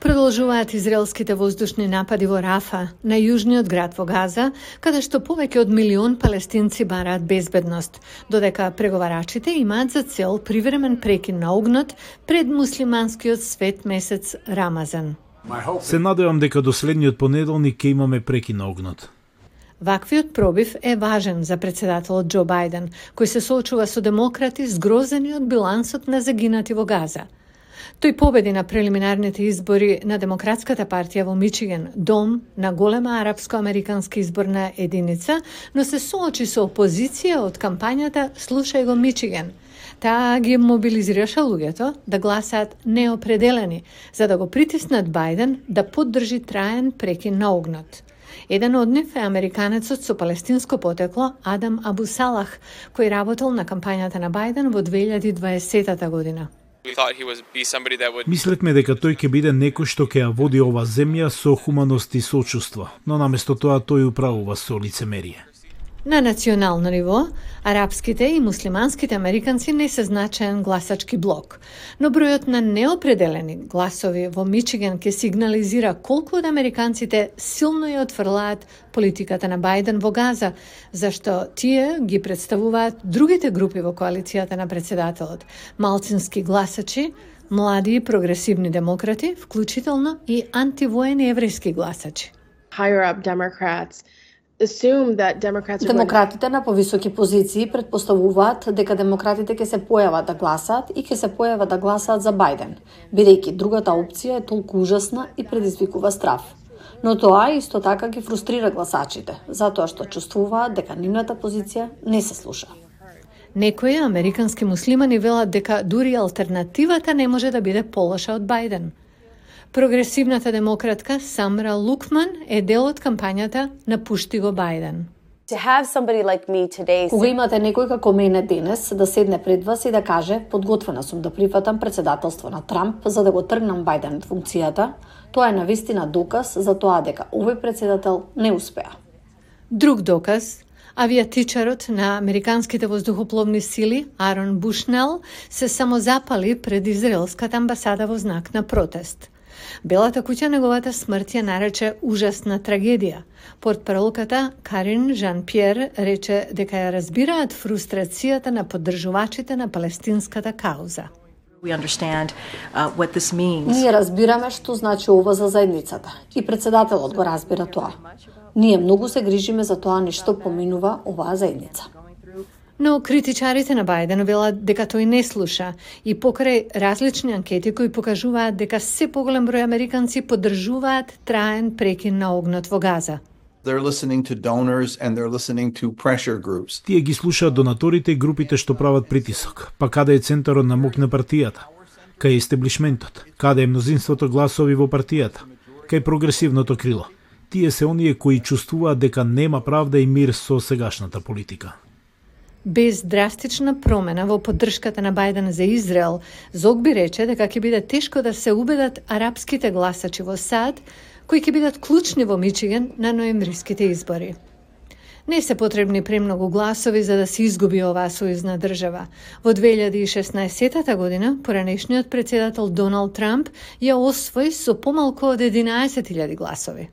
Продолжуваат израелските воздушни напади во Рафа, на јужниот град во Газа, каде што повеќе од милион палестинци бараат безбедност, додека преговарачите имаат за цел привремен прекин на огнот пред муслиманскиот свет месец Рамазан. Се надевам дека до следниот понеделник ќе имаме прекин на огнот. Ваквиот пробив е важен за председателот Џо Бајден, кој се соочува со демократи згрозени од билансот на загинати во Газа – Тој победи на прелиминарните избори на Демократската партија во Мичиген, дом на голема арапско-американска изборна единица, но се соочи со опозиција од кампањата Слушај го Мичиген. Таа ги мобилизираше луѓето да гласаат неопределени, за да го притиснат Бајден да поддржи траен прекин на огнот. Еден од нив е американецот со палестинско потекло Адам Абу Салах, кој работел на кампањата на Бајден во 2020 година. Мислевме дека тој ќе биде некој што ќе ја води ова земја со хуманост и сочувство, но наместо тоа тој управува со лицемерие. На национално ниво, арапските и муслиманските американци не се значаен гласачки блок, но бројот на неопределени гласови во Мичиген ке сигнализира колку од американците силно ја отфрлаат политиката на Бајден во Газа, зашто тие ги представуваат другите групи во коалицијата на председателот, малцински гласачи, млади и прогресивни демократи, вклучително и антивоени еврејски гласачи. Higher up Democrats Демократите на повисоки позиции предпоставуваат дека демократите ќе се појават да гласаат и ќе се појават да гласаат за Бајден, бидејќи другата опција е толку ужасна и предизвикува страв. Но тоа исто така ги фрустрира гласачите, затоа што чувствуваат дека нивната позиција не се слуша. Некои американски муслимани велат дека дури алтернативата не може да биде полоша од Бајден – Прогресивната демократка Самра Лукман е дел од кампањата на Пушти го Бајден. Кога имате некој како мене денес да седне пред вас и да каже подготвена сум да прифатам председателство на Трамп за да го тргнам Бајден од функцијата, тоа е навистина доказ за тоа дека овој председател не успеа. Друг доказ Авиатичарот на американските воздухопловни сили Арон Бушнел се самозапали пред израелската амбасада во знак на протест. Белата куќа неговата смрт ја нарече ужасна трагедија. Портпаролката Карин Жан Пьер рече дека ја разбираат фрустрацијата на поддржувачите на палестинската кауза. We understand uh, what this means. Ние разбираме што значи ова за заедницата и председателот го разбира тоа. Ние многу се грижиме за тоа ништо поминува оваа заедница. Но критичарите на Бајден велат дека тој не слуша и покрај различни анкети кои покажуваат дека се поголем број американци поддржуваат траен прекин на огнот во Газа. They're listening to donors and they're listening to pressure groups. Тие ги слушаат донаторите и групите што прават притисок. Па каде е центарот на моќ на партијата? Кај е истеблишментот? Каде е мнозинството гласови во партијата? Кај прогресивното крило? Тие се оние кои чувствуваат дека нема правда и мир со сегашната политика. Без драстична промена во поддршката на Бајден за Израел, Зогби рече дека ќе биде тешко да се убедат арапските гласачи во САД, кои ќе бидат клучни во Мичиген на ноемвриските избори. Не се потребни премногу гласови за да се изгуби оваа сојузна држава. Во 2016 година, поранешниот председател Доналд Трамп ја освои со помалку од 11.000 гласови.